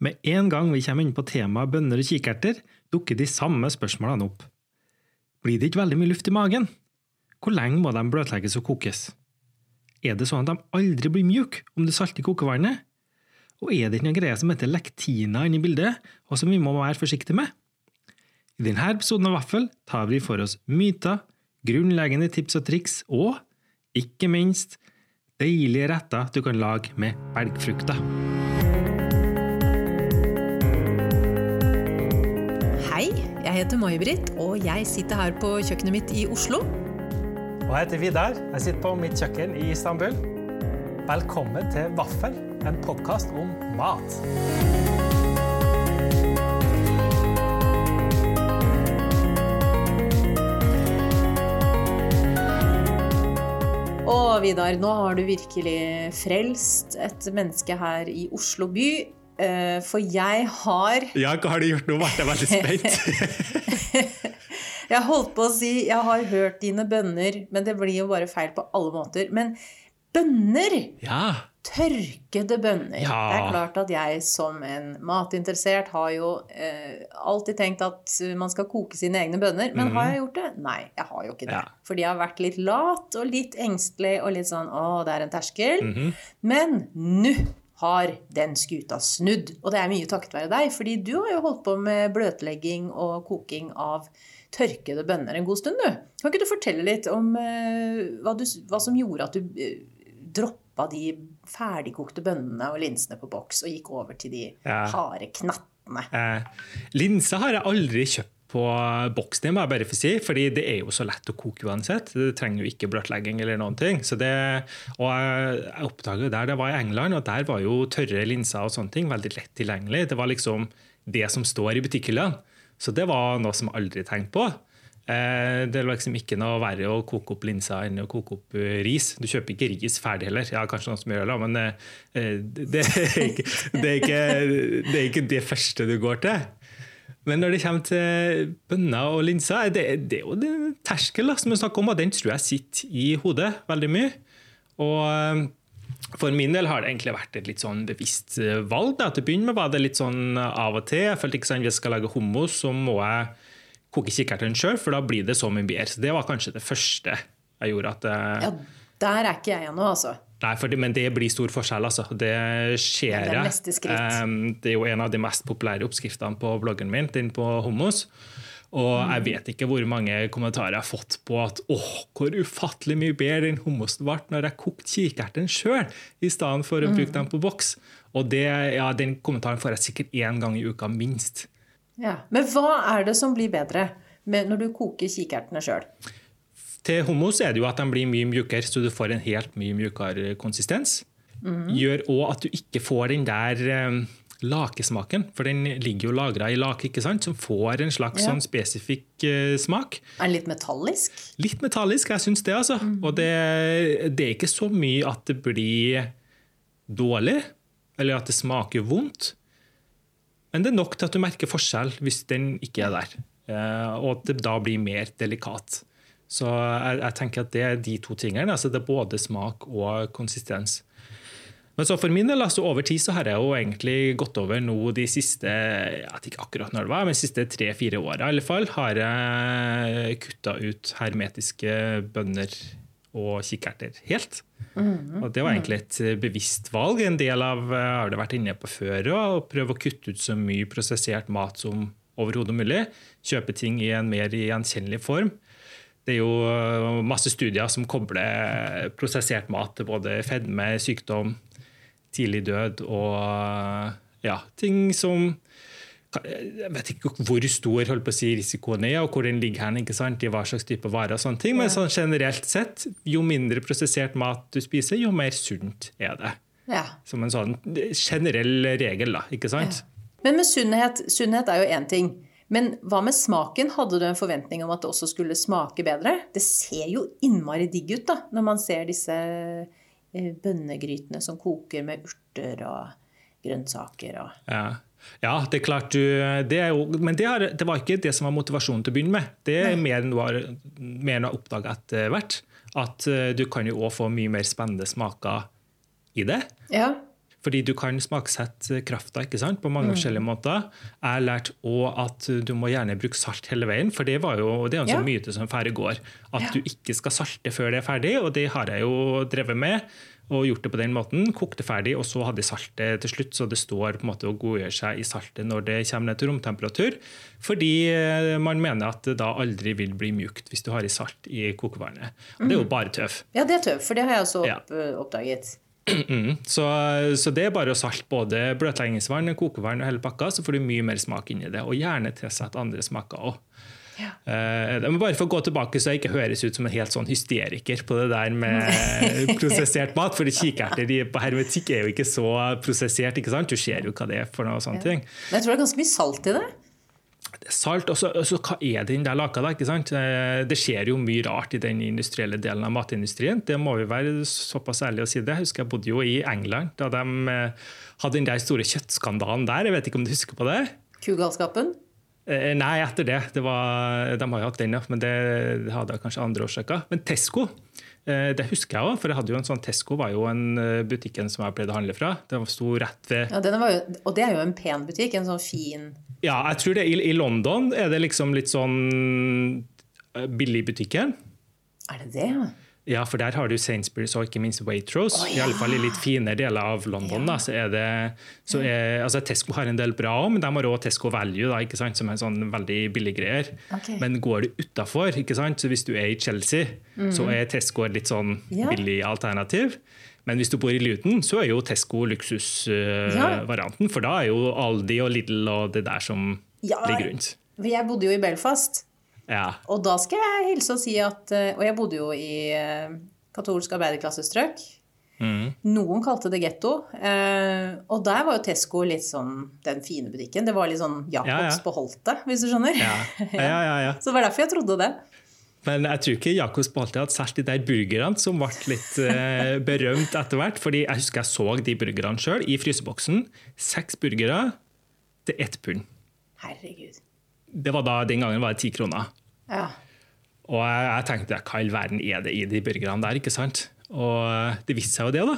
Med en gang vi kommer inn på temaet bønner og kikerter, dukker de samme spørsmålene opp. Blir det ikke veldig mye luft i magen? Hvor lenge må de bløtlegges og kokes? Er det sånn at de aldri blir mjuke om du salter kokevannet? Og er det ikke noen greier som heter lektiner inne i bildet, og som vi må være forsiktige med? I denne episoden av Vaffel tar vi for oss myter, grunnleggende tips og triks, og ikke minst deilige retter du kan lage med belgfrukter. Jeg heter May-Britt, og jeg sitter her på kjøkkenet mitt i Oslo. Og jeg heter Vidar. Jeg sitter på mitt kjøkken i Istanbul. Velkommen til Vaffel, en podkast om mat. Og Vidar, nå har du virkelig frelst et menneske her i Oslo by. Eh, for jeg har Ja, hva har du gjort nå? Ble jeg veldig spent. jeg holdt på å si jeg har hørt dine bønner, men det blir jo bare feil på alle måter. Men bønner! Ja. Tørkede bønner. Ja. Det er klart at jeg som en matinteressert har jo eh, alltid tenkt at man skal koke sine egne bønner. Men har jeg gjort det? Nei, jeg har jo ikke det. Mhm. Ja. Fordi jeg har vært litt lat og litt engstelig og litt sånn å, det er en terskel. Mhm. Men nå har den skuta snudd. Og det er mye takket være deg, fordi du har jo holdt på med bløtlegging og koking av tørkede bønner en god stund, du. Kan ikke du fortelle litt om eh, hva, du, hva som gjorde at du uh, droppa de ferdigkokte bønnene og linsene på boks og gikk over til de Ja. harde knattene? Eh, linse har jeg aldri kjøpt på boksen, må jeg bare få si, fordi det er jo så lett å koke uansett. Det trenger jo ikke bløtlegging eller noen ting. Det, og jeg, jeg jo der det var i England, og der var jo tørre linser og sånne ting veldig lett tilgjengelig. Det var liksom det som står i butikkhyllene. Så det var noe som jeg aldri tenkte på. Eh, Det er liksom ikke noe verre å koke opp linser enn å koke opp eh, ris. Du kjøper ikke ris ferdig heller. Ja, kanskje noen som gjør det, men eh, det er ikke det, er ikke, det, er ikke det første du går til. Men når det kommer til bønner og linser, det, det er jo den terskel som vi snakker om, og den tror jeg sitter i hodet veldig mye. Og eh, for min del har det egentlig vært et litt sånn bevisst eh, valg. Da. Til å begynne med var det litt sånn av og til. Jeg følte ikke sånn, Hvis jeg skal lage hummus, så må jeg koke kikkerten sjøl, for da blir det så mye bedre. Så det var kanskje det første jeg gjorde. at eh, Ja, der er ikke jeg ennå, altså. Nei, det, men det blir stor forskjell, altså. Det skjer. Det er. Ehm, det er jo en av de mest populære oppskriftene på bloggen min, den på hummus. Og Mm. jeg vet ikke hvor mange kommentarer jeg har fått på at åh, hvor ufattelig mye bedre den hummusen ble når jeg kokte kikerten sjøl, i stedet for å Mm. bruke den på boks. Og det, ja, den kommentaren får jeg sikkert én gang i uka, minst. Ja. Men hva er det som blir bedre med når du koker kikertene sjøl? Til hummus er det jo at de blir mye mjukere, så du får en helt mye mjukere konsistens. Gjør òg at du ikke får den der eh, lakesmaken, for den ligger jo lagra i lake, ikke sant, som får en slags Ja. sånn spesifikk eh, smak. Er den litt metallisk? Litt metallisk, jeg syns det, altså. Og det, det er ikke så mye at det blir dårlig, eller at det smaker vondt. Men det er nok til at du merker forskjell hvis den ikke er der. Eh, og at det da blir mer delikat. Så jeg, jeg tenker at det er de to tingene. altså Det er både smak og konsistens. Men så for min del, altså over tid så har jeg jo egentlig gått over nå de siste jeg vet ikke akkurat når det var, men de siste tre-fire åra i alle fall, har jeg kutta ut hermetiske bønner og kikkerter helt. Og Det var egentlig et bevisst valg. En del av eh, har det vært inne på før å prøve å kutte ut så mye prosessert mat som overhodet mulig. Kjøpe ting i en mer gjenkjennelig form. Det er jo eh, masse studier som kobler prosessert mat til både fedme, sykdom, tidlig død og eh, ja, ting som jeg vet ikke hvor stor si, risikoen er, og hvor den ligger hen, ikke sant? i hva slags type varer. og sånne ting, Men sånn generelt sett, jo mindre prosessert mat du spiser, jo mer sunt er det. Ja. Som en sånn generell regel, da. ikke sant? Men med sunnhet, sunnhet er jo én ting. Men hva med smaken? Hadde du en forventning om at det også skulle smake bedre? Det ser jo innmari digg ut da, når man ser disse eh, bønnegrytene som koker med urter og grønnsaker og Ja. Ja, det er klart du det er jo, Men det, har, det var ikke det som var motivasjonen til å begynne med. Det er mer enn du har, mer enn har oppdaga etter hvert. At eh, du kan jo òg få mye mer spennende smaker i det. Ja. Fordi du kan smaksette krafta ikke sant? på mange forskjellige måter. Jeg har lært òg at du må gjerne bruke salt hele veien, for det, var jo, det er en sånn Ja. myte som færre går. At Ja. du ikke skal salte før det er ferdig, og det har jeg jo drevet med. Og gjort det på den måten. Kokte ferdig, og så hadde jeg saltet til slutt, så det står på en måte å godgjøre seg i saltet når det kommer ned til romtemperatur. Fordi eh, man mener at det da aldri vil bli mjukt hvis du har i salt i kokevannet. Og det er jo bare tøv. Ja, det er tøv, for det har jeg også opp, oppdaget. Mm. Så, så det er bare å salte både bløtleggingsvann, kokevann og hele pakka, så får du mye mer smak inni det. Og gjerne tilsett andre smaker òg. Ja. Uh, men bare for å gå tilbake, så jeg ikke høres ut som en helt sånn hysteriker på det der med prosessert mat. For kikerter på hermetikk er jo ikke så prosessert. ikke sant? Du ser jo hva det er for noe sånne ting. Men jeg tror det er ganske mye salt i det. Salt, og så hva er den der laka? da, ikke sant? Eh, Det skjer jo mye rart i den industrielle delen av matindustrien. Det må vi være såpass ærlige å si det. Jeg husker jeg bodde jo i England da de eh, hadde den der store kjøttskandalen der. Jeg vet ikke om du husker på det? Kugalskapen. Eh, Nei, etter det. det var, de har jo hatt den, ja, men det hadde kanskje andre årsaker. Men Tesco, det husker jeg òg. For jeg hadde jo en sånn Tesco var jo en butikken som jeg pleide å handle fra. Det sto rett ved Ja, den var jo, og det er jo en pen butikk. En sånn fin Ja, jeg tror det. I, I London er det liksom litt sånn billig butikken. Er det det? Ja, for der har du Sainsbury's og ikke minst Waitrose. Å, I alle fall i litt finere deler av London. Da, så er det, så er, altså Tesco har en del bra òg, men de har òg Tesco Value, da, ikke sant, som er sånn veldig billig greier. Okay. Men går du utafor, hvis du er i Chelsea, så er Tesco et litt sånn. Billig alternativ. Men hvis du bor i Luton, så er jo Tesco Ja. luksusvarianten. For da er jo Aldi og Lidl og det der som Ja, ligger rundt. Jeg bodde jo i Belfast, Ja. og da skal jeg hilse og si at eh, Og jeg bodde jo i eh, katolsk arbeiderklassestrøk. Mm. Noen kalte det getto. Eh, og der var jo Tesco litt sånn den fine butikken. Det var litt sånn Jacobs Ja, ja. på Holte, hvis du skjønner. Ja. Ja, ja, ja. Så det var derfor jeg trodde det. Men jeg tror ikke Jakob Spalte hadde solgt de der burgerne som ble litt eh, berømt etter hvert. fordi jeg husker jeg så de burgerne sjøl i fryseboksen. Seks burgere til ett pund. Herregud. Det var da, Den gangen var det ti kroner. Ja. Og jeg, jeg tenkte hva i all verden er det i de burgerne der? ikke sant? Og det viste seg jo det, da.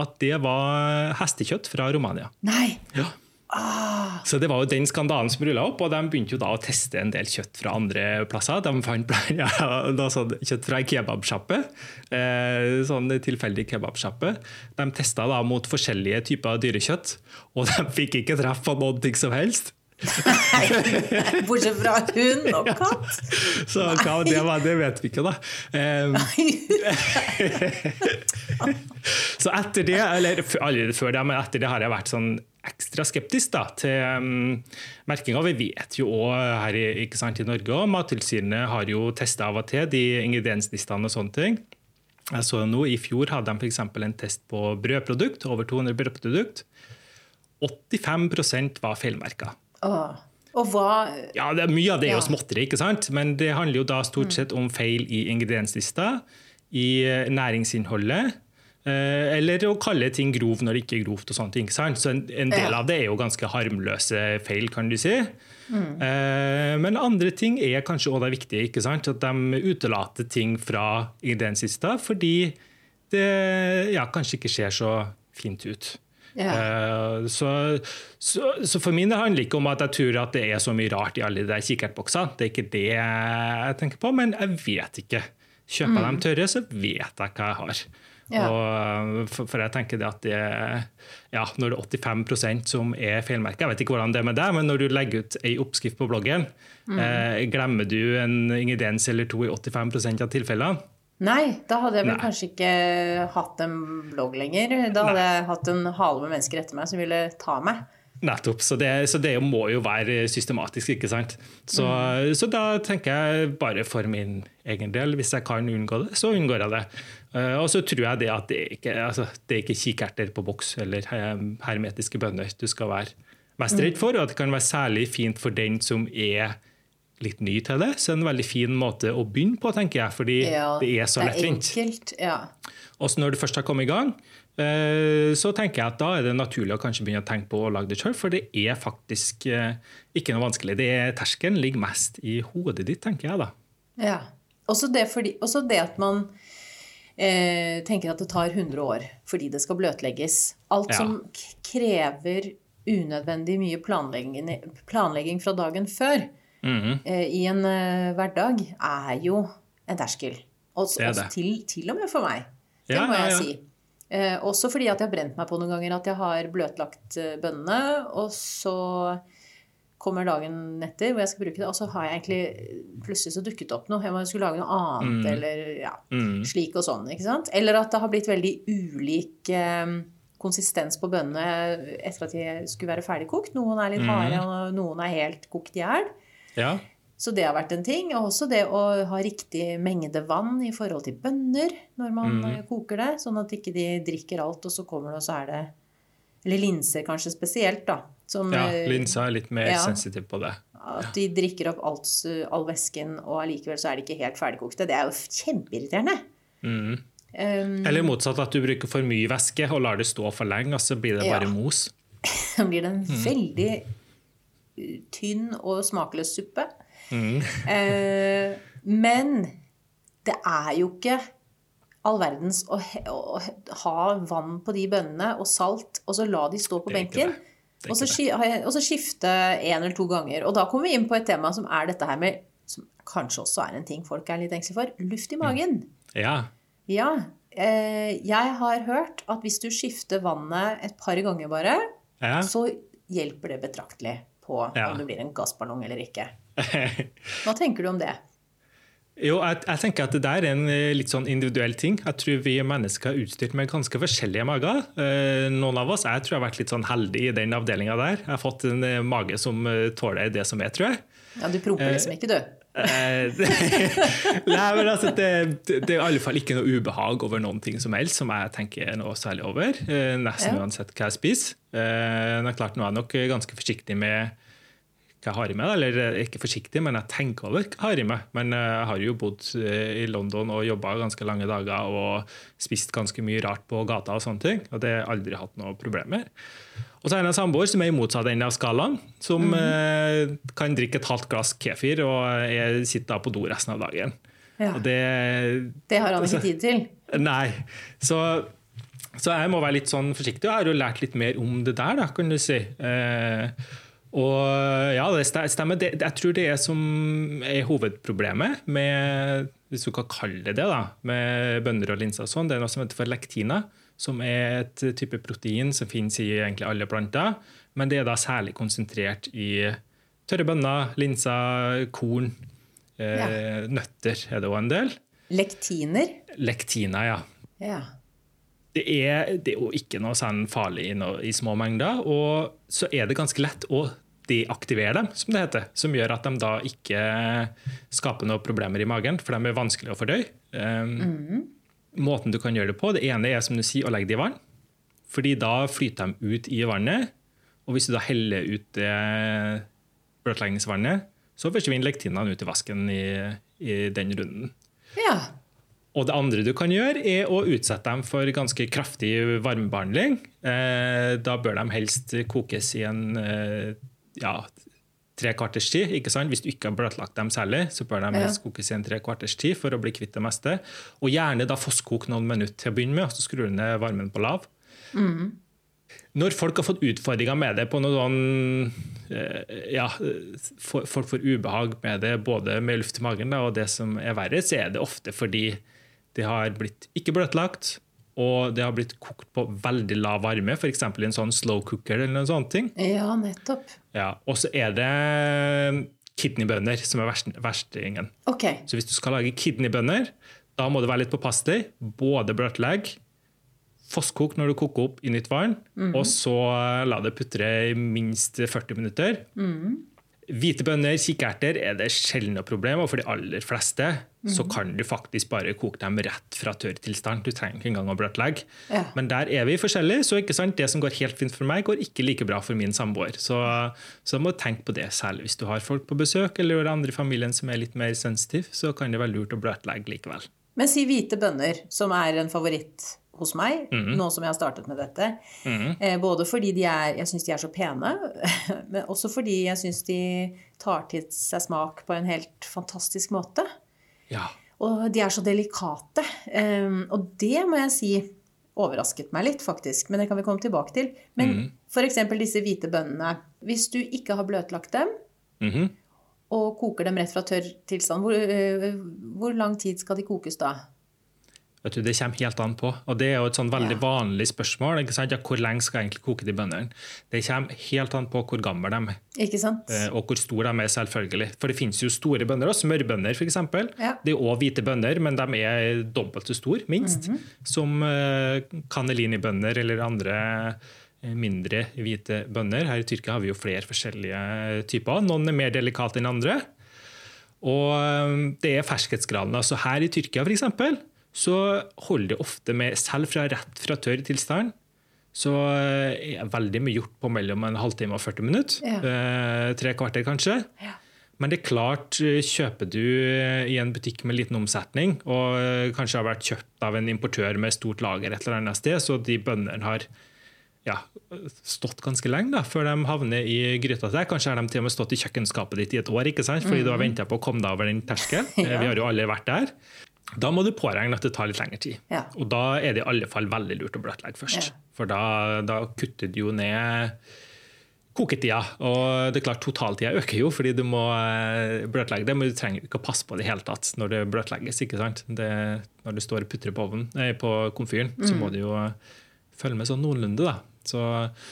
At det var hestekjøtt fra Romania. Nei! Ja. Så det var jo den skandalen som rulla opp, og de begynte jo da å teste en del kjøtt fra andre plasser. De fant ja, sånn kjøtt fra ei kebabsjappe, eh, sånn tilfeldig kebabsjappe. De testa da mot forskjellige typer dyrekjøtt, og de fikk ikke treff på noe som helst. Nei. Bortsett fra hund og katt. Så hva det var, det vet vi ikke, da. Så etter det, eller allerede før det, men etter det har jeg vært sånn ekstra skeptisk da, til um, merkinga. Vi vet jo òg her i, ikke sant, i Norge og Mattilsynet har jo testa av og til de ingredienslistene og sånne ting. Jeg så nå I fjor hadde de f.eks. en test på brødprodukt, over 200 brødprodukt. 85% var feilmerka. Åh. Og hva Ja, det Mye av det er jo Ja. småtteri, ikke sant? men det handler jo da stort sett om feil i ingredienslista, i eh, næringsinnholdet, eh, eller å kalle ting grov når det ikke er grovt. og sånne ting, sant? Så en, en del Ja. av det er jo ganske harmløse feil, kan du si. Eh, Men andre ting er kanskje også det viktige. ikke sant? At de utelater ting fra ingredienslista fordi det ja, kanskje ikke ser så fint ut. Eh, Så, så, så for min det handler ikke om at jeg tror at det er så mye rart i alle de kikkertboksene. Det er ikke det jeg tenker på, men jeg vet ikke. Kjøper jeg dem tørre, så vet jeg hva jeg har. Ja. Og for, for jeg tenker det at det, ja, Når det er 85% som er feilmerket Jeg vet ikke hvordan det er med deg, men når du legger ut ei oppskrift på bloggen, eh, glemmer du en ingrediens eller to i 85% av tilfellene? Nei, da hadde jeg vel Nei. kanskje ikke hatt en blogg lenger. Da hadde jeg hatt en hale med mennesker etter meg som ville ta meg. Nettopp. Så det, så det må jo være systematisk, ikke sant. Så, så da tenker jeg bare for min egen del, hvis jeg kan unngå det, så unngår jeg det. Eh, og så tror jeg det at det ikke altså, det er ikke kikerter på boks eller hermetiske bønner du skal være mest redd for, og at det kan være særlig fint for den som er litt ny til det. Så er det en veldig fin måte å begynne på, tenker jeg, fordi det er så lettvint. Ja. Og når du først har kommet i gang, eh, så tenker jeg at da er det naturlig å kanskje begynne å tenke på å lage det sjøl, for det er faktisk eh, ikke noe vanskelig. Det er, terskelen ligger mest i hodet ditt, tenker jeg da. ja. Også det, fordi, også det at man eh, tenker at det tar 100 år fordi det skal bløtlegges. Alt Ja. som krever unødvendig mye planlegging, planlegging fra dagen før Eh, i en eh, hverdag, er jo en terskel. Også, Det er også til, til og med for meg. Det Ja, må jeg ja. si. Eh, også fordi at jeg har brent meg på noen ganger at jeg har bløtlagt eh, bønnene, og så kommer dagen etter hvor jeg skal bruke det, og så har jeg egentlig Plutselig så dukket opp noe. Jeg skulle lage noe annet, eller ja, Mm. slik og sånn. ikke sant? Eller at det har blitt veldig ulik eh, konsistens på bønnene etter at de skulle være ferdigkokt. Noen er litt harde, og noen er helt kokt i hjel. Ja. Så det har vært en ting. Og også det å ha riktig mengde vann i forhold til bønner når man mm. koker det, sånn at ikke de drikker alt, og så kommer det, og så er det Eller linser kanskje spesielt, da. Som, ja. linser Linsa er litt mer ja. sensitiv på det. At de drikker opp alt, all væsken, og allikevel så er de ikke helt ferdigkokte. Det er jo kjempeirriterende. Mm. Um, Eller motsatt, at du bruker for mye væske og lar det stå for lenge, og så blir det Ja. bare mos. Da blir det en veldig uh, tynn og smakløs suppe. Eh, men det er jo ikke all verdens å, å ha vann på de bønnene og salt, og så la de stå på benken. Og så, og så skifte en eller to ganger. Og da kommer vi inn på et tema som er dette her med Som kanskje også er en ting folk er litt engstelige for. Luft i magen. Ja. Ja. Eh, jeg har hørt at hvis du skifter vannet et par ganger bare, ja. så hjelper det betraktelig på Ja. om det blir en gassballong eller ikke. Hva tenker du om det? Jo, jeg, jeg tenker at det der er en eh, litt sånn individuell ting. Jeg tror vi mennesker er utstyrt med ganske forskjellige mager. Eh, noen av oss, Jeg tror jeg har vært litt sånn heldig i den avdelinga der. Jeg har fått en eh, mage som tåler det som er, tror jeg. Ja, Du promper liksom ikke, du. Eh, Nei, men altså, det, det er i alle fall ikke noe ubehag over noen ting som helst, som jeg tenker noe særlig over. eh, Nesten Ja. uansett hva jeg spiser. Men Det er klart, Nå er jeg nok ganske forsiktig med hva jeg har i meg. Eller eh, ikke forsiktig, men jeg tenker over hva jeg har i meg. Men eh, jeg har jo bodd eh, i London og jobba ganske lange dager og spist ganske mye rart på gata og sånne ting. Og det har jeg aldri hatt noe problem med. Og så er det en samboer som er i motsatt ende av skalaen, som mm. kan drikke et halvt glass kefir og jeg sitter da på do resten av dagen. Ja. Det, Det har han ikke tid til. Nei. Så, så jeg må være litt sånn forsiktig. Og jeg har jo lært litt mer om det der, da, kan du si. Eh, og ja, det stemmer. Det, jeg tror det er som er hovedproblemet med hvis du kan kalle det det, da, med bønner og linser og sånn, det er noe som heter for lektina, som er et type protein som finnes i egentlig alle planter, men det er da særlig konsentrert i tørre bønner, linser, korn, eh, nøtter er det òg en del. Lektiner. Lektina, ja. Ja. Det er, det er jo ikke noe sånn farlig i, noe, i små mengder. Og så er det ganske lett å deaktivere dem, som det heter. Som gjør at de da ikke skaper noen problemer i magen, for de er vanskelig å fordøye. Um, Måten du kan gjøre det på, det ene er som du sier, å legge det i vann. Fordi da flyter de ut i vannet. Og hvis du da heller ut det bløtleggingsvannet, så forsvinner lektinene ut i vasken i, i den runden. ja. Og det andre du kan gjøre, er å utsette dem for ganske kraftig varmebehandling. Eh, da bør de helst kokes i en eh, ja, tre kvarters tid. Ikke sant? Hvis du ikke har bløtlagt dem særlig, så bør de helst kokes i en tre kvarters tid for å bli kvitt det meste. Og gjerne da fosskok noen minutter til å begynne med, og så skrur du ned varmen på lav. Når folk har fått utfordringer med det på noe sånn eh, ja, Folk får ubehag med det både med luft i magen og det som er verre, så er det ofte fordi det har blitt ikke bløtlagt, og det har blitt kokt på veldig lav varme, f.eks. i en sånn slow cooker eller noen sånne ting. ja, nettopp. Ja, og så er det kidneybønner som er verstingen. Ok. Så hvis du skal lage kidneybønner, da må du være litt påpasselig. Både bløtlegg, fosskok når du koker opp i nytt vann, og så la det putre i minst 40 minutter. Hvite bønner, kikkerter, er det sjelden noe problem, og for de aller fleste så kan du faktisk bare koke dem rett fra tørr tilstand. Du trenger ikke engang å bløtlegge. Ja. Men der er vi forskjellige, så det som går helt fint for meg, går ikke like bra for min samboer. Så, så må du tenke på det, særlig hvis du har folk på besøk eller det andre i familien som er litt mer sensitive, så kan det være lurt å bløtlegge likevel. Men si hvite bønner, som er en favoritt hos meg, nå som jeg har startet med dette. Eh, både fordi de er, jeg syns de er så pene, men også fordi jeg syns de tar til seg smak på en helt fantastisk måte. Ja. Og de er så delikate. Um, og det må jeg si overrasket meg litt, faktisk. Men det kan vi komme tilbake til. Men mm. f.eks. disse hvite bønnene. Hvis du ikke har bløtlagt dem, mm -hmm. og koker dem rett fra tørr tilstand, hvor, uh, hvor lang tid skal de kokes da? Du, det kommer helt an på. Og Det er jo et sånn veldig ja. vanlig spørsmål. Ja, hvor lenge skal jeg egentlig koke de bønnene? Det kommer helt an på hvor gamle de er. Ikke sant? Eh, og hvor store de er, selvfølgelig. For det finnes jo store bønner, også smørbønner f.eks. Ja. Det er òg hvite bønner, men de er dobbelt så store, minst, mm -hmm. som uh, eller andre eh, mindre hvite bønner. Her i Tyrkia har vi jo flere forskjellige typer. Noen er mer delikate enn andre. Og det er ferskhetsgraden. altså Her i Tyrkia for eksempel, så holder det ofte med, selv fra rett fra tørr tilstand, så eh, er veldig mye gjort på mellom en halvtime og 40 minutter. Ja. Eh, tre kvarter, kanskje. Ja. Men det er klart, eh, kjøper du i en butikk med liten omsetning, og kanskje har vært kjøpt av en importør med stort lager et eller annet sted, så de bøndene har ja, stått ganske lenge da, før de havner i gryta til Kanskje har de til og med stått i kjøkkenskapet ditt i et år ikke sant? fordi mm. du har venta på å komme deg over den terskelen. ja. Vi har jo alle vært der. Da må du påregne at det tar litt lengre tid. Ja. Og da er det i alle fall veldig lurt å bløtlegge først. Ja. For da, da, kutter du jo ned koketida. Og det er klart totaltida øker jo fordi du må eh, bløtlegge det, men du trenger ikke å passe på det i hele tatt når det bløtlegges. ikke sant? Det, når du står og putrer på, nei, på komfyren, mm. så må du jo følge med sånn noenlunde. da. Så,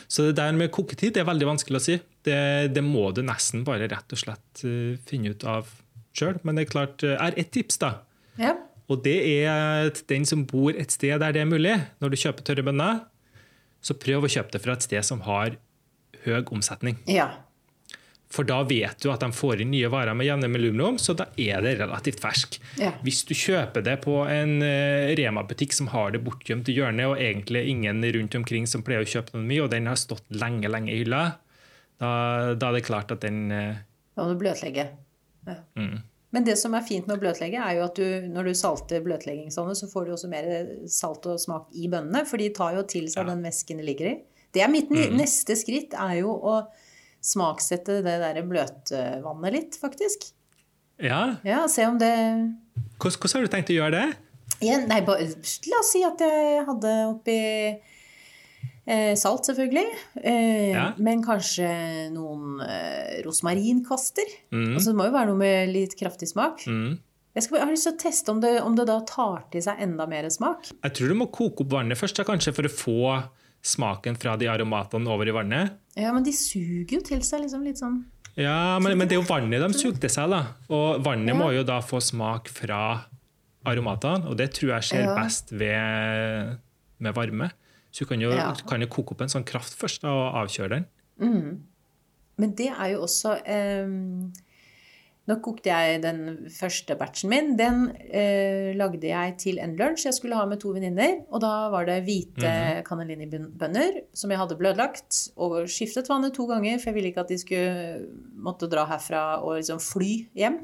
så, det der med koketid det er veldig vanskelig å si. Det, det må du nesten bare rett og slett uh, finne ut av sjøl. Men det er klart, uh, er ett tips, da. Ja. Og det er den som bor et sted der det er mulig. Når du kjøper tørre bønner, så prøv å kjøpe det fra et sted som har høy omsetning. Ja. For da vet du at de får inn nye varer med jevne mellomrom, så da er det relativt fersk. Ja. Hvis du kjøper det på en uh, Rema-butikk som har det bortgjemt i hjørnet, og egentlig ingen rundt omkring som pleier å kjøpe noe mye, og den har stått lenge lenge i hylla, da, da er det klart at den uh, Da må du bløtlegge. Ja. Mm. Men det som er fint med å bløtlegge, er jo at du, når du salter bløtleggingsovnen, så får du også mer salt og smak i bønnene, for de tar jo til seg ja. den væsken de ligger i. Det er mitt mm. neste skritt, er jo å smaksette det der bløtvannet litt, faktisk. Ja. ja se om det hvordan, hvordan har du tenkt å gjøre det? Ja, nei, bare, la oss si at jeg hadde oppi Eh, salt, selvfølgelig. Eh, ja. Men kanskje noen eh, rosmarinkvaster. Mm. Altså, det må jo være noe med litt kraftig smak. Mm. Jeg, skal, jeg, har lyst til å teste om det, om det, da tar til seg enda mer smak. Jeg tror du må koke opp vannet først, da, kanskje, for å få smaken fra de aromatene over i vannet. Ja, men de suger jo til seg liksom litt sånn Ja, men, men det er jo vannet de suger til seg, da. Og vannet ja. må jo da få smak fra aromatene, og det tror jeg skjer ja. best ved, med varme. Så du kan jo, ja. kan jo koke opp en sånn kraft først da, og avkjøre den. Mm. Men det er jo også eh, Nå kokte jeg den første batchen min. Den eh, lagde jeg til en lunsj jeg skulle ha med to venninner. Og da var det hvite mm. cannellini-bønner som jeg hadde blødlagt. Og skiftet vannet to ganger, for jeg ville ikke at de skulle måtte dra herfra og liksom fly hjem.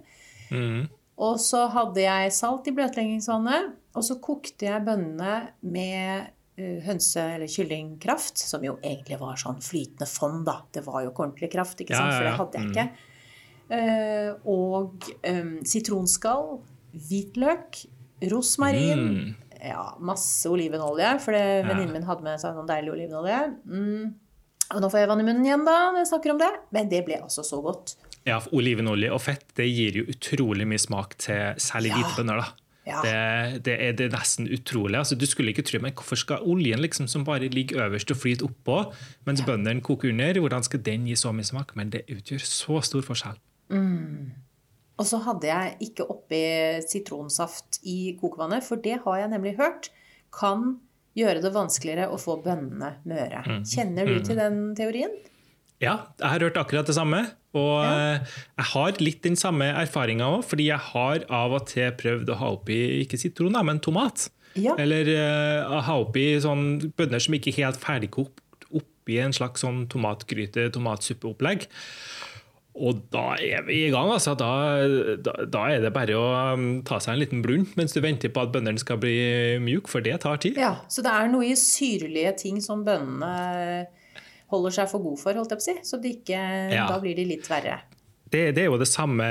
Mm. Og så hadde jeg salt i bløtleggingsvannet, og så kokte jeg bønnene med hønse- eller kyllingkraft, som jo egentlig var sånn flytende fond, da. Det var jo ikke ordentlig kraft, ikke sant? for det hadde jeg ikke. Mm. og um, sitronskall, hvitløk, rosmarin. Mm. Ja, masse olivenolje, for ja. venninnen min hadde med seg noen deilig olivenolje. Mm. Og nå får jeg vann i munnen igjen da, når jeg snakker om det. Men det ble altså så godt. Ja, Olivenolje og fett det gir jo utrolig mye smak til særlig ja. hvite bønner. da. Ja. Det, det, er, det, er, nesten utrolig. Altså, du skulle ikke tro, men Hvorfor skal oljen liksom, som bare ligger øverst og flyter oppå, mens ja. bøndene koker under, hvordan skal den gi så mye smak? Men det utgjør så stor forskjell. Mm. Og så hadde jeg ikke oppi sitronsaft i kokevannet, for det har jeg nemlig hørt kan gjøre det vanskeligere å få bønnene møre. Mm. Kjenner du mm. til den teorien? Ja, jeg har hørt akkurat det samme. Og ja. Eh, jeg har litt den samme erfaringa òg, fordi jeg har av og til prøvd å ha oppi ikke sitron, men tomat. Ja. Eller uh, ha oppi sånn bønner som ikke er helt ferdigkokt, oppi en slags sånn tomatgryte, tomatsuppeopplegg. Og da er vi i gang. altså. Da, da, da, er det bare å um, ta seg en liten blund mens du venter på at bøndene skal bli mjuk, for det tar tid. Ja, Så det er noe i syrlige ting som bønnene holder seg for god for, holdt jeg på å si. Så ikke, ja. da blir de litt verre. det, det, er jo det samme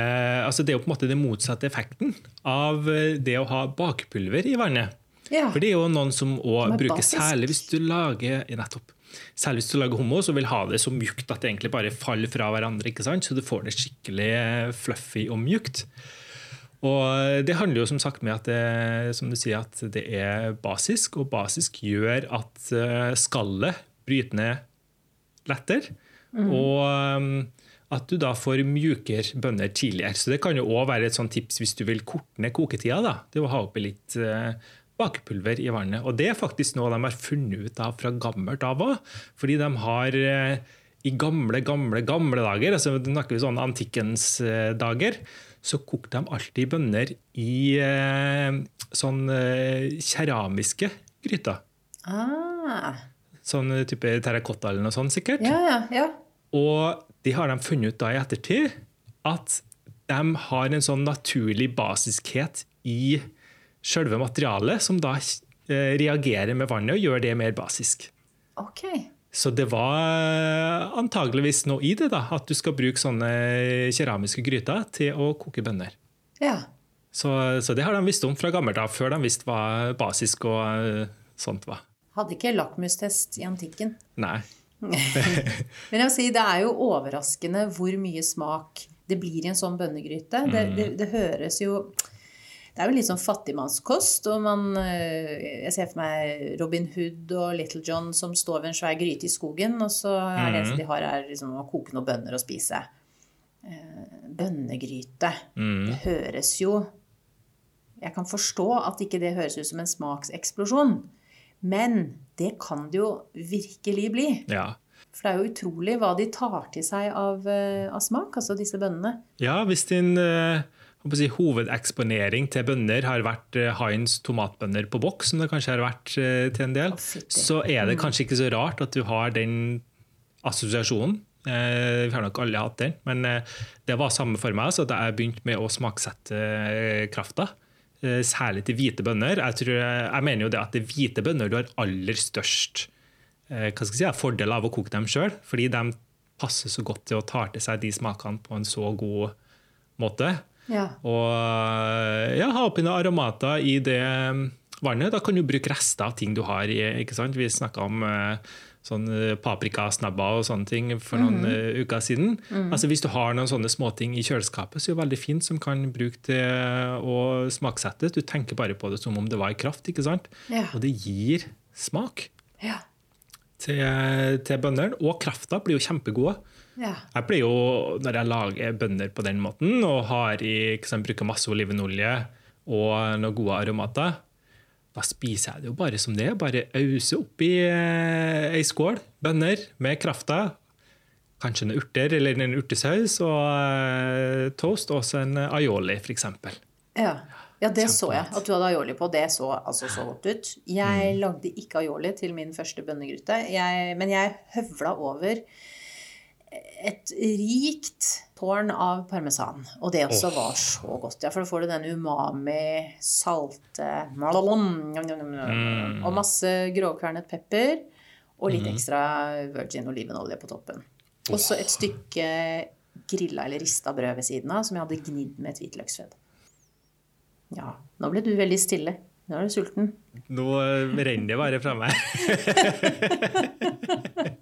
altså Det er jo på en måte den motsatte effekten av eh, det å ha bakpulver i vannet. Ja. For det er jo noen som òg bruker basisk. Særlig hvis du lager nettopp. Særlig hvis du lager hummus og vil ha det så mjukt at det egentlig bare faller fra hverandre. ikke sant? Så du får det skikkelig fluffy og mjukt. Og Det handler jo som sagt med at det, som du sier, at det er basisk, og basisk gjør at eh, skallet bryter ned lettere. Og um, at du da får mjukere bønner tidligere. Så Det kan jo også være et sånt tips hvis du vil korte ned koketida. da, Det å ha oppi litt eh, bakepulver i vannet. Og Det er faktisk noe de har funnet ut av fra gammelt av òg. Fordi de har eh, i gamle, gamle gamle dager, altså snakker vi sånn antikkens eh, dager, så kokte de alltid bønner i eh, sånn eh, keramiske gryter. Ah. Sånn type terrakotta eller noe sånt, sikkert. Ja, ja, ja. Og de har de funnet ut da i ettertid at de har en sånn naturlig basiskhet i selve materialet, som da eh, reagerer med vannet og gjør det mer basisk. Ok. Så det var eh, antageligvis noe i det, da, at du skal bruke sånne keramiske gryter til å koke bønner. Ja. Så, så det har de visst om fra gammelt av, før de visste hva basisk og eh, sånt var. Hadde ikke lakmustest i antikken. Nei. Men jeg vil si, det er jo overraskende hvor mye smak det blir i en sånn bønnegryte. Det, det, det høres jo Det er jo litt sånn fattigmannskost. og man, eh, Jeg ser for meg Robin Hood og Little John som står ved en svær gryte i skogen, og så er det eneste de har, er liksom å koke noen bønner og spise. Bønnegryte. Bønnegryte. Det høres jo Jeg kan forstå at ikke det høres ut som en smakseksplosjon. Men det kan det jo virkelig bli. Ja. For det er jo utrolig hva de tar til seg av, eh, av smak, altså disse bønnene. Ja, hvis din eh, si, hovedeksponering til bønner har vært eh, Heinz tomatbønner på boks, som det kanskje har vært til en del, så er det kanskje ikke så rart at du har den assosiasjonen. Vi har nok alle hatt den, men det var samme for meg. Så da jeg begynte med å smaksette krafta, særlig til hvite bønner jeg, tror, jeg mener jo det at det er hvite bønner du har aller størst eh, si, fordel av å koke dem sjøl, fordi de passer så godt til å ta til seg de smakene på en så god måte. Ja. Og ja, ha oppi noen aromater i det vannet. Da kan du bruke rester av ting du har i. ikke sant? Vi snakka om eh, sånn eh, paprikasnabber og sånne ting for noen eh, uker siden. Altså Hvis du har noen sånne småting i kjøleskapet, så er det veldig fint som kan bruke til å smaksette. Du tenker bare på det som om det var i kraft, ikke sant? Ja. Og det gir smak Ja. til, til bøndene. Og krafta blir jo kjempegode. ja. Jeg pleier jo, når jeg lager bønner på den måten, og har i, bruker masse olivenolje og noen gode aromater, da spiser jeg det jo bare som det. er. Bare ause oppi eh, ei skål bønner med krafta. Kanskje en urter eller en urtesaus og eh, toast, og så en aioli, f.eks. Ja. ja, det så jeg. At du hadde aioli på. Det så altså så godt ut. Jeg lagde ikke aioli til min første bønnegryte, jeg, men jeg høvla over et rikt tårn av parmesan. Og det også var så godt. Ja, for da får du den umami, salte Og masse grovkvernet pepper. Og litt ekstra virgin olivenolje på toppen. Og så et stykke grilla eller rista brød ved siden av som jeg hadde gnidd med et hvitløksfett. Ja, nå ble du veldig stille. Nå er du sulten. Nå eh, renner det bare fra meg.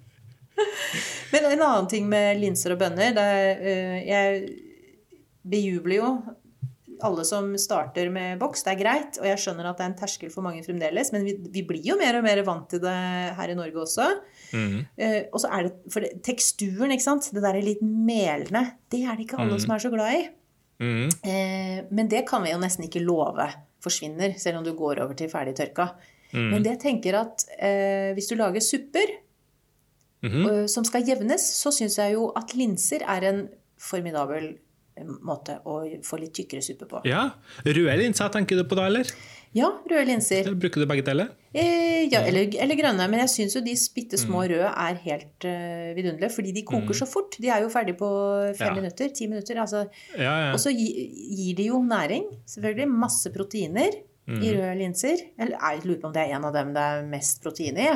Men en annen ting med linser og bønner det er, eh, Jeg bejubler jo alle som starter med boks. Det er greit, og jeg skjønner at det er en terskel for mange fremdeles, men vi, vi blir jo mer og mer vant til det her i Norge også. Mm. Uh, og så er det for det, teksturen, ikke sant. Det der litt melende, det er det ikke alle som er så glad i. Mm. Eh, men det kan vi jo nesten ikke love forsvinner, selv om du går over til ferdig tørka. Men det tenker at eh, hvis du lager supper Eh, som skal jevnes, så syns jeg jo at linser er en formidabel eh, måte å få litt tykkere suppe på. Ja. Røde linser, tenker du på da, eller? Ja, røde linser. Eller Bruker du begge deler? Eh, ja, eller, eller grønne. Men jeg syns jo de bitte Mm. røde er helt uh, vidunderlige, fordi de koker så fort. De er jo ferdig på fem Ja. minutter, ti minutter. Altså. Ja, ja. Og så gi, gir de jo næring, selvfølgelig. Masse proteiner Mm. i røde linser. Eller jeg lurer på om det er en av dem det er mest protein i.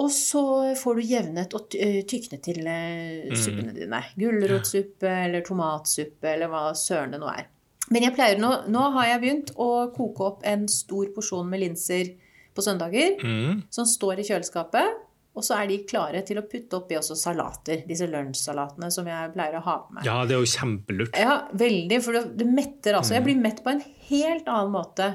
Og så får du jevnet og eh, tyknet til eh, suppene dine. Gulrotsuppe eller tomatsuppe eller hva søren det nå er. Men jeg pleier nå, nå har jeg begynt å koke opp en stor porsjon med linser på søndager, Mm. som står i kjøleskapet. Og så er de klare til å putte oppi også salater. Disse lunsjsalatene som jeg pleier å ha på meg. Ja, det er jo kjempelurt. Ja, veldig. For det, metter altså. Jeg blir mett på en helt annen måte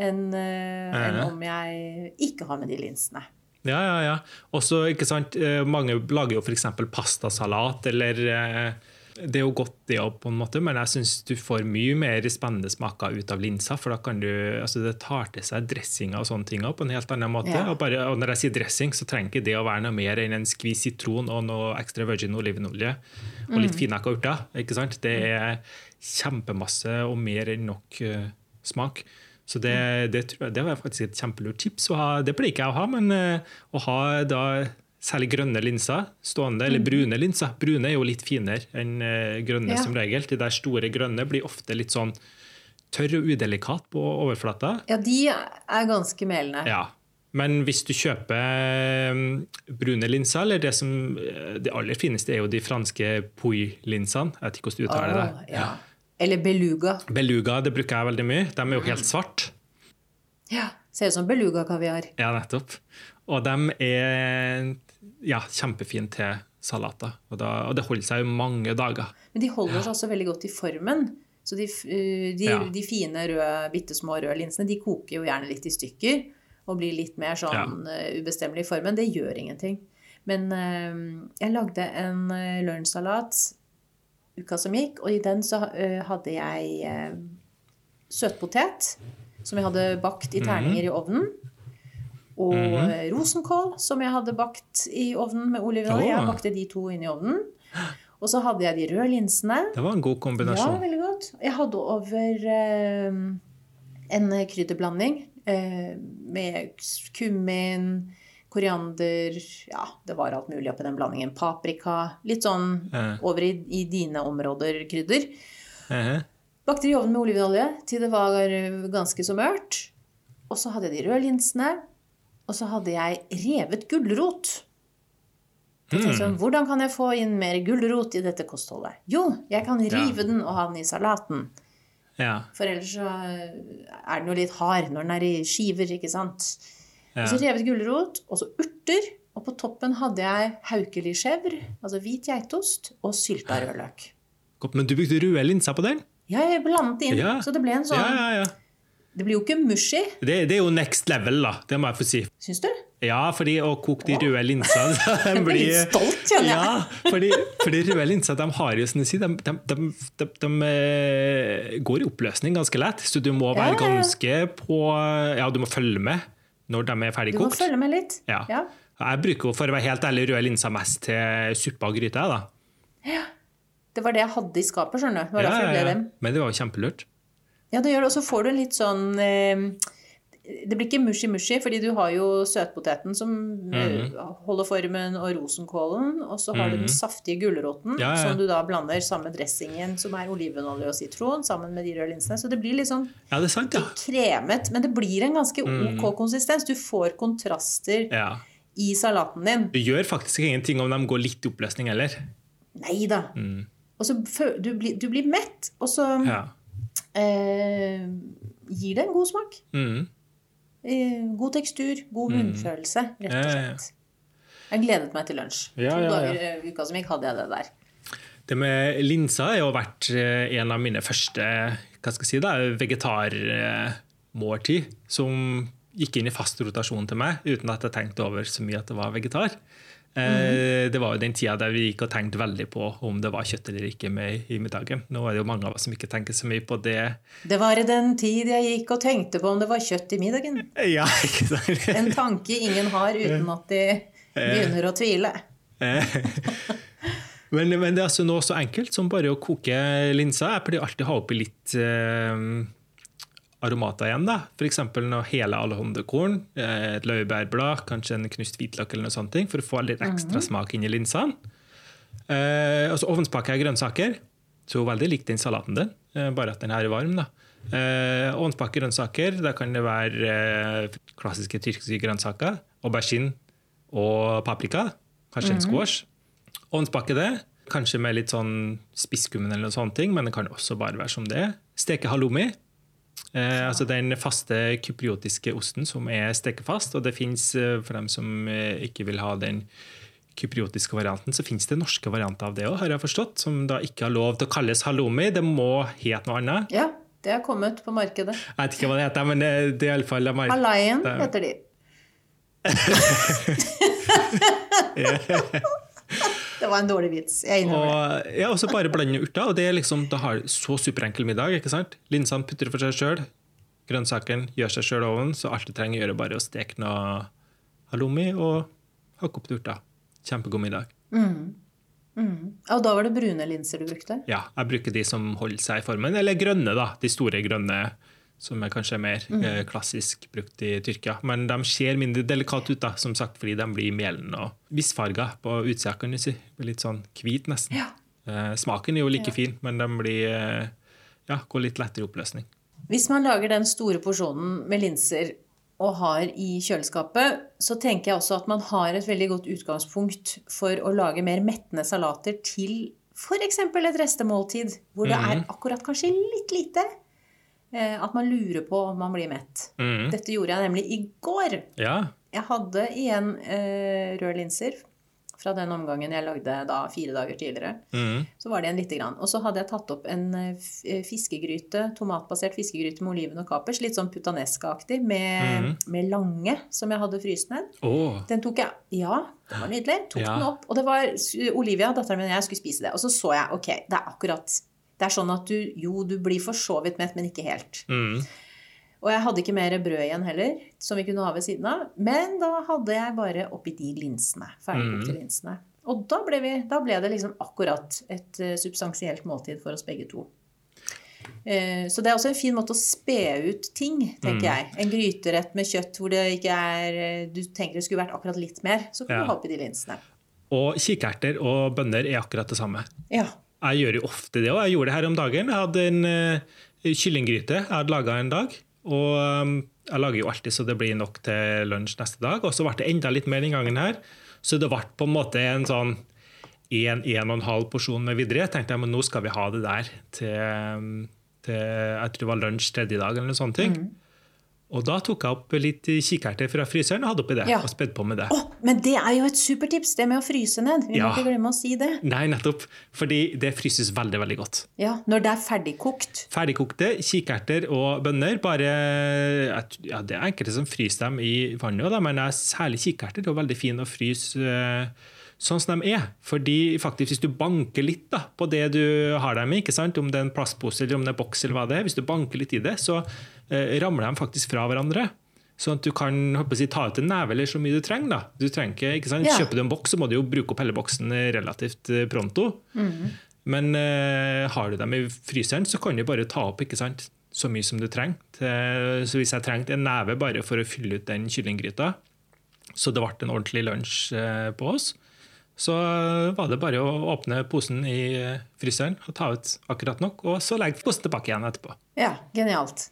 enn eh, enn om jeg ikke har med de linsene. Ja, ja, ja. Også, ikke sant, eh, mange lager jo f.eks. pastasalat, eller eh, Det er jo godt, det òg, på en måte, men jeg syns du får mye mer spennende smaker ut av linsa. For da kan du Altså, det tar til seg dressinger og sånne ting på en helt annen måte. Ja. Og, bare, og når jeg sier dressing, så trenger ikke det å være noe mer enn en skvis sitron og noe ekstra virgin olivenolje og litt finhakka urter. Ikke sant? Det er kjempemasse og mer enn nok uh, smak. Så det, det, jeg, det var faktisk et kjempelurt tips. Å ha, det pleier ikke jeg å ha, men eh, å ha da særlig grønne linser stående, eller brune linser. Brune er jo litt finere enn eh, grønne Ja. som regel. De der store grønne blir ofte litt sånn tørr og udelikat på overflata. Ja, de er ganske melende. Ja. Men hvis du kjøper eh, brune linser, eller det som Det aller fineste er jo de franske Pouille-linsene. Jeg vet ikke hvordan du uttaler det. Oh, ja. Eller beluga. Beluga det bruker jeg veldig mye. De er jo helt svarte. Ja, Ser ut som beluga-kaviar. Ja, nettopp. Og de er ja, kjempefine til salater. Og, da, og det holder seg jo mange dager. Men de holder seg også veldig godt i formen. Så de, de, Ja. de fine, røde, bitte små røde linsene de koker jo gjerne litt i stykker og blir litt mer sånn ja. ubestemmelig i formen. Det gjør ingenting. Men jeg lagde en lunsjsalat uka som gikk, og i den så eh, hadde jeg eh, søtpotet som jeg hadde bakt i terninger i ovnen. Og eh, rosenkål som jeg hadde bakt i ovnen med olivenolje. Jeg bakte de to inn i ovnen. Og så hadde jeg de røde linsene. Det var en god kombinasjon. Ja, veldig godt. Jeg hadde over eh, en krydderblanding eh, med kummin, koriander Ja, det var alt mulig oppi den blandingen. Paprika. Litt sånn Eh. over i, i dine områder krydder. Bakte det i ovnen med olivenolje til det var ganske så mørkt. Og så hadde jeg de røde linsene. Og så hadde jeg revet gulrot. Jeg tenkte sånn, Hvordan kan jeg få inn mer gulrot i dette kostholdet? Jo, jeg kan rive den og ha den i salaten. ja. For ellers så er den jo litt hard når den er i skiver, ikke sant? Og så revet gulrot, og så urter. Og på toppen hadde jeg haukeli chèvre, altså hvit geitost, og sylta rødløk. Godt, Men du brukte røde linser på den? Ja, jeg blandet inn, Ja. så det ble en sånn Ja, ja, ja. Det blir jo ikke mushy, Det, det er jo next level, da. Det må jeg få si. syns du? Ja, fordi å koke de røde linsene de Jeg blir litt stolt, kjenner jeg. Ja, fordi, fordi røde linser de har jo, som du sier, de, de, de, de, eh, går i oppløsning ganske lett. Så du må være ganske på Ja, du må følge med når de er ferdig kokt. Du må følge med litt. Ja. Ja. Jeg bruker for å være helt ærlig, røde linser mest til suppe og gryte. da. Ja. Det var det jeg hadde i skapet, skjønner du. Det Ja, ja, ja. Men det var jo kjempelurt. Ja, det gjør det. Og så får du en litt sånn eh, Det blir ikke mushy-mushy, fordi du har jo søtpoteten som mm. Mhm. holder formen, og rosenkålen. Og så har du den saftige gulroten, Ja, ja. som du da blander sammen med dressingen, som er olivenolje og sitron, sammen med de røde linsene. Så det blir litt sånn Ja, det sant, ja. kremet. Men det blir en ganske Mhm. ok konsistens. Du får kontraster i salaten din. Det gjør faktisk ingenting om de går litt i oppløsning heller. Nei da. Og så du blir, du blir mett, og så Mm. Ja. eh, gir det en god smak. Mm. Eh, god tekstur, god munnfølelse, rett og slett. Jeg gledet meg til lunsj. Ja, to ja, ja. dager i uka som gikk, hadde jeg det der. Det med linser har jo vært eh, en av mine første hva skal jeg si da, vegetarmåltid, som gikk inn i fast rotasjon til meg, uten at jeg tenkte over så mye at det var vegetar. Eh, Det var jo den tida der vi gikk og tenkte veldig på om det var kjøtt eller ikke med i middagen. Nå er det jo mange av oss som ikke tenker så mye på det. Det var i den tid jeg gikk og tenkte på om det var kjøtt i middagen. Ja, ikke sant? En tanke ingen har uten at de begynner å tvile. Men, men det er altså noe så enkelt som bare å koke linser. Jeg pleier alltid å ha oppi litt eh, aromater igjen. da. F.eks. hele alhondekorn, eh, et laurbærblad, kanskje en knust hvitløk eller noe sånt, for å få litt ekstra smak inn i linsene. Eh, og så ovnspakker jeg grønnsaker. Så veldig lik den salaten din, eh, bare at den her er varm. da. Eh, ovnspakker grønnsaker, da kan det være eh, klassiske tyrkiske grønnsaker. Aubergine og paprika. Kanskje en squash. Ovnspakke det. Kanskje med litt sånn spisskummen eller noe sånt, men det kan også bare være som det. Steke halloumi. Eh, altså den faste kypriotiske osten som er stekefast. Og det fins, eh, for dem som eh, ikke vil ha den kypriotiske varianten, så fins det norske varianter av det òg, har jeg forstått. Som da ikke har lov til å kalles halloumi. Det må hete noe annet. Ja, det har kommet på markedet. Jeg vet ikke hva det heter, men det, det er iallfall Halaien heter de. det var en dårlig vits. Jeg innrømmer det. Og så bare blande urter. Og det er liksom, da har så superenkel middag. ikke sant? Linsene putter for seg sjøl. Grønnsakene gjør seg sjøl ovnen, så alt du trenger å gjøre, er bare å steke noe halloumi og hakke opp urter. Kjempegod middag. Og da var det brune linser du brukte? Ja, jeg bruker de som holder seg i formen. Eller grønne, da. De store grønne, som er kanskje mer eh, klassisk brukt i Tyrkia. Men de ser mindre delikate ut, da, som sagt, fordi de blir melende og visfarga på utsida, kan du si. Litt sånn hvit, nesten. Ja. Eh, smaken er jo like fin, men de blir eh, ja, går litt lettere i oppløsning. Hvis man lager den store porsjonen med linser og har i kjøleskapet, så tenker jeg også at man har et veldig godt utgangspunkt for å lage mer mettende salater til f.eks. et restemåltid, hvor det er akkurat kanskje litt lite. Eh, At man lurer på om man blir mett. Mm. Dette gjorde jeg nemlig i går. Ja. Jeg hadde igjen eh, røde linser fra den omgangen jeg lagde da fire dager tidligere. Mm. Så var det igjen lite grann. Og så hadde jeg tatt opp en eh, eh, fiskegryte, tomatbasert fiskegryte med oliven og kapers, litt sånn putanesca-aktig, med, mm. med lange, som jeg hadde fryst ned. Oh. Den tok jeg Ja, den var nydelig. Tok Ja. den opp. Og det var Olivia, datteren min og jeg, skulle spise det. Og så så jeg ok, det er akkurat Det er sånn at du jo, du blir for så vidt mett, men ikke helt. mm. Og jeg hadde ikke mer brød igjen heller, som vi kunne ha ved siden av. Men da hadde jeg bare oppi de linsene. Ferdigkokte Mm. linsene. Og da ble, vi, da ble det liksom akkurat et eh, substansielt måltid for oss begge to. Eh, så det er også en fin måte å spe ut ting, tenker Mm. jeg. En gryterett med kjøtt hvor det ikke er eh, Du tenker det skulle vært akkurat litt mer, så kan Ja. du ha oppi de linsene. Og kikerter og bønner er akkurat det samme. Ja. Jeg gjør jo ofte det, og jeg gjorde det her om dagen. Jeg hadde en uh, kyllinggryte jeg hadde laga en dag. Og um, jeg lager jo alltid så det blir nok til lunsj neste dag. Og så ble det enda litt mer den gangen her. Så det ble på en måte en sånn en, en og en halv porsjon med videre. Jeg tenkte jeg, men nå skal vi ha det der til, um, til jeg tror det var lunsj tredje dag. eller noe sånt. ting. Og da tok jeg opp litt kikerter fra fryseren og hadde oppi det. Ja. Og spedd på med det. Å, men det er jo et supertips, det med å fryse ned. Vi Ja. må ikke glemme å si det. Nei, nettopp. Fordi det fryses veldig, veldig godt. Ja, Når det er ferdigkokt. Ferdigkokte kikerter og bønner. Bare, ja, det er enkelte som fryser dem i vannet, også, men særlig kikerter er veldig fine å fryse eh, sånn som de er. Fordi faktisk hvis du banker litt da, på det du har dem i, ikke sant? om det er en plastpose eller om det er boks, eller hva det er, hvis du banker litt i det, så ramler de faktisk fra hverandre. Sånn at du kan si, ta ut en neve eller så mye du trenger. da. Du trenger ikke, ikke sant? Ja. Kjøper du en boks, så må du jo bruke opp hele boksen relativt pronto. pronto. Men uh, har du dem i fryseren, så kan du bare ta opp ikke sant? så mye som du trenger. Så hvis jeg trengte en neve bare for å fylle ut den kyllinggryta, så det ble en ordentlig lunsj eh, på oss, så var det bare å åpne posen i eh, fryseren og ta ut akkurat nok, og så legge posen tilbake igjen etterpå. Ja, genialt.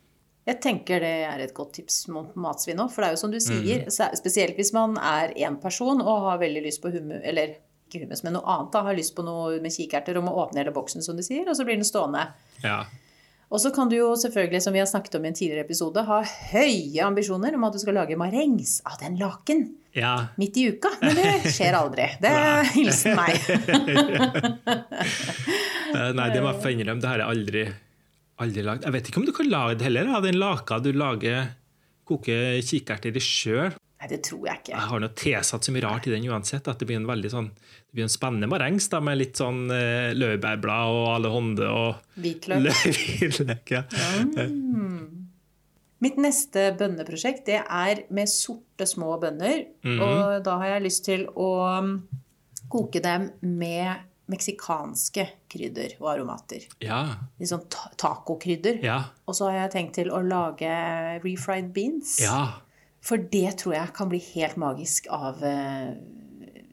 Jeg tenker det er et godt tips mot matsvinn òg. For det er jo som du sier, er- spesielt hvis man er én person og har veldig lyst på hummus, eller ikke hummus, men noe annet, da, har lyst på noe med kikerter og må åpne hele boksen, som du sier, og så blir den stående. Ja. Og så kan du jo selvfølgelig, som vi har snakket om i en tidligere episode, ha høye ambisjoner om at du skal lage marengs av den laken ja. midt i uka. Men det skjer aldri. Det er hilsen meg. Eh, Nei, det må jeg få innrømme. Det har jeg aldri, aldri lagd. Jeg vet ikke om du kan lage det heller, av den laka du lager koker kikerter i sjøl. Nei, det tror jeg ikke. Jeg har noe tilsatt så mye rart i den uansett, at det blir en veldig sånn det blir en spennende marengs da, med litt sånn eh, laurbærblad og allehånde og Hvitløk. løk. Ja. Mitt neste bønneprosjekt det er med sorte, små bønner. Og da har jeg lyst til å um, koke dem med meksikanske krydder og aromater. Ja. Litt sånn ta tacokrydder. Ja. Og så har jeg tenkt til å lage refried beans. ja. For det tror jeg kan bli helt magisk av eh,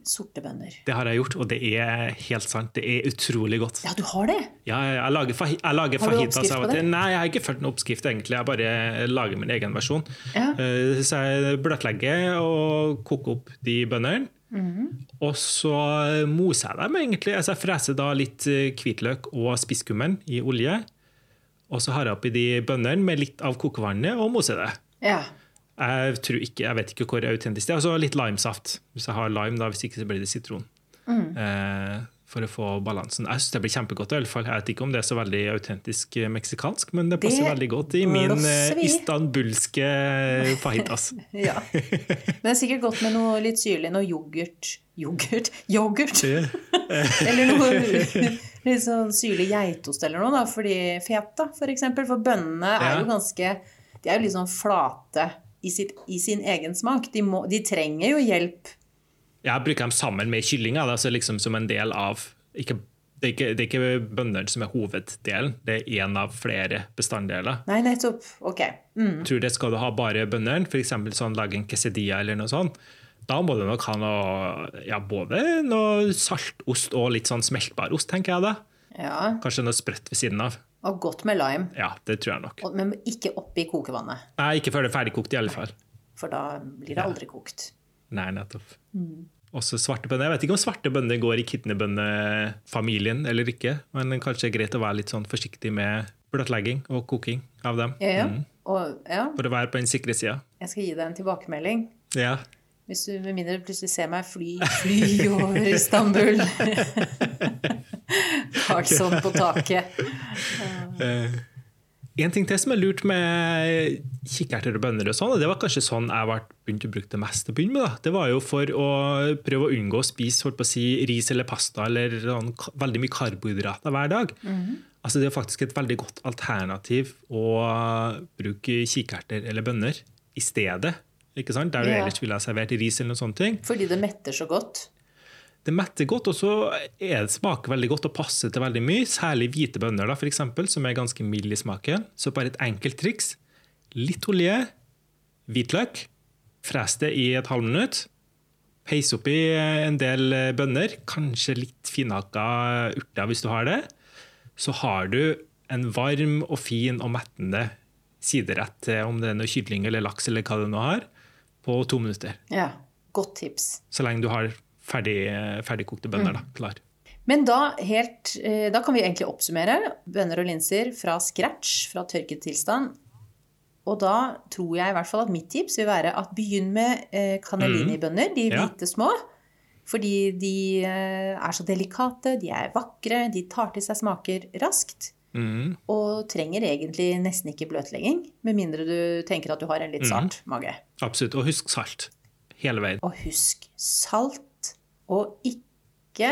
sorte bønner. Det har jeg gjort, og det er helt sant. Det er utrolig godt. Ja, du har det? Ja, jeg lager, fahi, jeg lager Har du fajitas oppskrift av på det? Nei, jeg har ikke fulgt en oppskrift, egentlig. Jeg bare lager min egen versjon. Ja. Eh, Så jeg bløtlegger og koker opp de bønnene. Mhm. Og så moser jeg dem, egentlig. Altså, jeg freser da litt eh, hvitløk og spisskummen i olje. Og så har jeg oppi de bønnene med litt av kokevannet og moser det. Ja. Jeg, tror ikke, jeg vet ikke hvor autentisk det er. Og så litt limesaft. Hvis jeg har lime, da, hvis ikke så blir det sitron. Mm. Eh, for å få balansen. Jeg syns det blir kjempegodt. i alle fall. Jeg vet ikke om det er så veldig autentisk eh, meksikansk, men det passer Det veldig godt i min eh, istanbulske fajitas. ja. Men det er sikkert godt med noe litt syrlig. Noe yoghurt. Yoghurt? Yoghurt! Eller noe litt sånn syrlig geitost eller noe, da. Fordi feta, for eksempel. For bønnene er jo ganske De er jo litt sånn flate i, sitt, i sin egen smak. De, må, de trenger jo hjelp. Jeg bruker dem sammen med kyllinga, altså liksom som en del av ikke, det, er ikke, det er ikke bøndene som er hoveddelen, det er én av flere bestanddeler. Nei, nettopp. Ok. Mm. Tror det skal du ha bare bøndene, f.eks. sånn lage en quesadilla eller noe sånt. Da må du nok ha noe, ja, både noe saltost og litt sånn smeltbar ost, tenker jeg da. Ja. Kanskje noe sprøtt ved siden av. Og godt med lime. Ja, det tror jeg nok. Men ikke oppi kokevannet. Nei, ikke før det er ferdigkokt, i alle fall. For da blir det aldri kokt. Nei, nettopp. Også svarte bønner. Jeg vet ikke om svarte bønner går i kidneybønnefamilien eller ikke, men kanskje det er greit å være litt sånn forsiktig med bløtlegging og koking av dem. Ja, ja. Mm. Og ja, For å være på den sikre sida. jeg skal gi deg en tilbakemelding. Ja. Hvis du med mindre plutselig ser meg fly, fly over Istanbul. Karlsson på taket. Eh, en ting til som er lurt med kikkerter og bønner, og sånn, og det var kanskje sånn jeg begynte å bruke det mest til å begynne med, da. det var jo for å prøve å unngå å spise å si, ris eller pasta eller sånn, veldig mye karbohydrater hver dag. Altså, det er faktisk et veldig godt alternativ å bruke kikkerter eller bønner i stedet. Ikke sant? Der du Ja. ellers ville ha servert ris eller noen sånne ting. Fordi det metter så godt. Det metter godt, og så er det smaker veldig godt og passer til veldig mye. Særlig hvite bønner, da, for eksempel, som er ganske mild i smaken. Så bare et enkelt triks. Litt olje, hvitløk, fres det i et halvminutt. Peis oppi en del bønner, kanskje litt finhakka urter hvis du har det. Så har du en varm og fin og mettende siderett til om det er noe kylling eller laks eller hva det nå har, på to minutter. Ja, Godt tips. Så lenge du har ferdig, ferdigkokte bønner da, klar. Men da, helt, eh, da kan vi egentlig oppsummere. Bønner og linser fra scratch, fra tørket tilstand. Og da tror jeg i hvert fall at mitt tips vil være at begynn med eh, cannellini-bønner, de hvite små. Fordi de eh, er så delikate, de er vakre, de tar til seg smaker raskt. Mm. Og trenger egentlig nesten ikke bløtlegging, med mindre du tenker at du har en litt sart mage. Absolutt. Og husk salt. Hele veien. Og husk salt, og ikke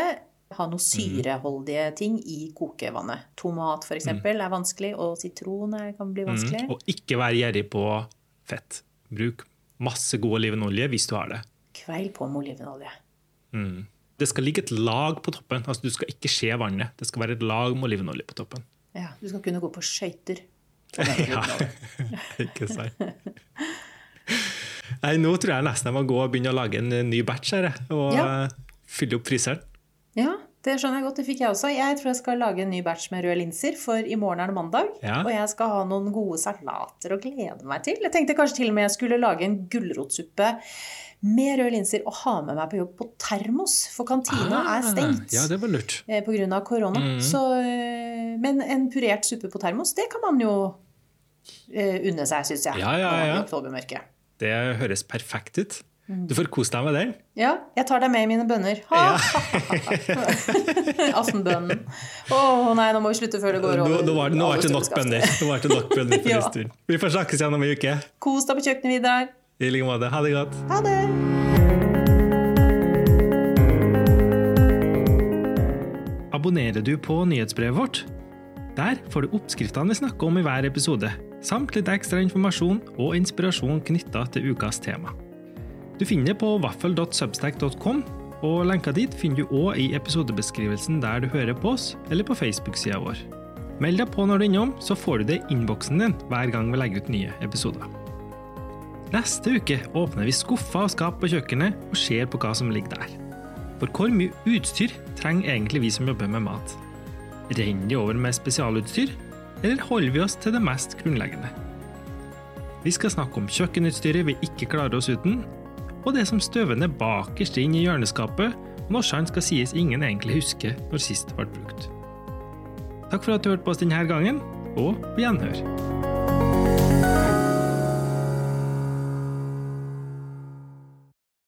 ha noe syreholdige ting i kokevannet. Tomat f.eks. eksempel er vanskelig, og sitron kan bli vanskelig. Mm. Og ikke vær gjerrig på fett. Bruk masse god olivenolje hvis du har det. Kveil på med olivenolje. Mm. Det skal ligge et lag på toppen. Altså, du skal ikke skje vannet. Det skal være et lag med olivenolje på toppen. Ja, du skal kunne gå på skøyter. Ja, ikke sant. Nei, nå tror jeg nesten jeg må gå og begynne å lage en ny batch her, og Ja. eh, fylle opp fryseren. Ja, det skjønner jeg godt. Det fikk jeg også. Jeg tror jeg skal lage en ny batch med røde linser, for i morgen er det mandag. Ja. Og jeg skal ha noen gode salater å glede meg til. Jeg tenkte kanskje til og med jeg skulle lage en gulrotsuppe med røde linser og ha med meg på jobb på termos, for kantina Ah, er stengt. Ja, det var lurt. pga. på grunn av korona. Mm. Så, eh, men en purert suppe på termos, det kan man jo eh, unne seg, syns jeg. Ja, ja, ja. Det høres perfekt ut. Mm. Du får kose deg med den. Ja, jeg tar deg med i mine bønner. Ha, Aftenbønnen. Å nei, nå må vi slutte før det går over. nå var det, nå var det nok bønner. Nå var det nok bønner for Ja. en stund. Vi får snakkes igjen om en uke. Kos deg på kjøkkenet, Vidar. I like måte. Ha det godt. Ha det. Abonnerer du på nyhetsbrevet vårt? Der får du oppskriftene vi snakker om i hver episode, samt litt ekstra informasjon og inspirasjon knytta til ukas tema. Du finner det på vaffel.substack.com, og lenka dit finner du òg i episodebeskrivelsen der du hører på oss, eller på Facebook-sida vår. Meld deg på når du er innom, så får du det i innboksen din hver gang vi legger ut nye episoder. Neste uke åpner vi skuffer og skap på kjøkkenet og ser på hva som ligger der. For hvor mye utstyr trenger egentlig vi som jobber med mat? Renner de over med spesialutstyr, eller holder vi oss til det mest grunnleggende? Vi skal snakke om kjøkkenutstyret vi ikke klarer oss uten, og det som støver ned bakerst inn i hjørneskapet når sant skal sies ingen egentlig husker når sist ble brukt. Takk for at du hørte på oss denne gangen, og på gjenhør.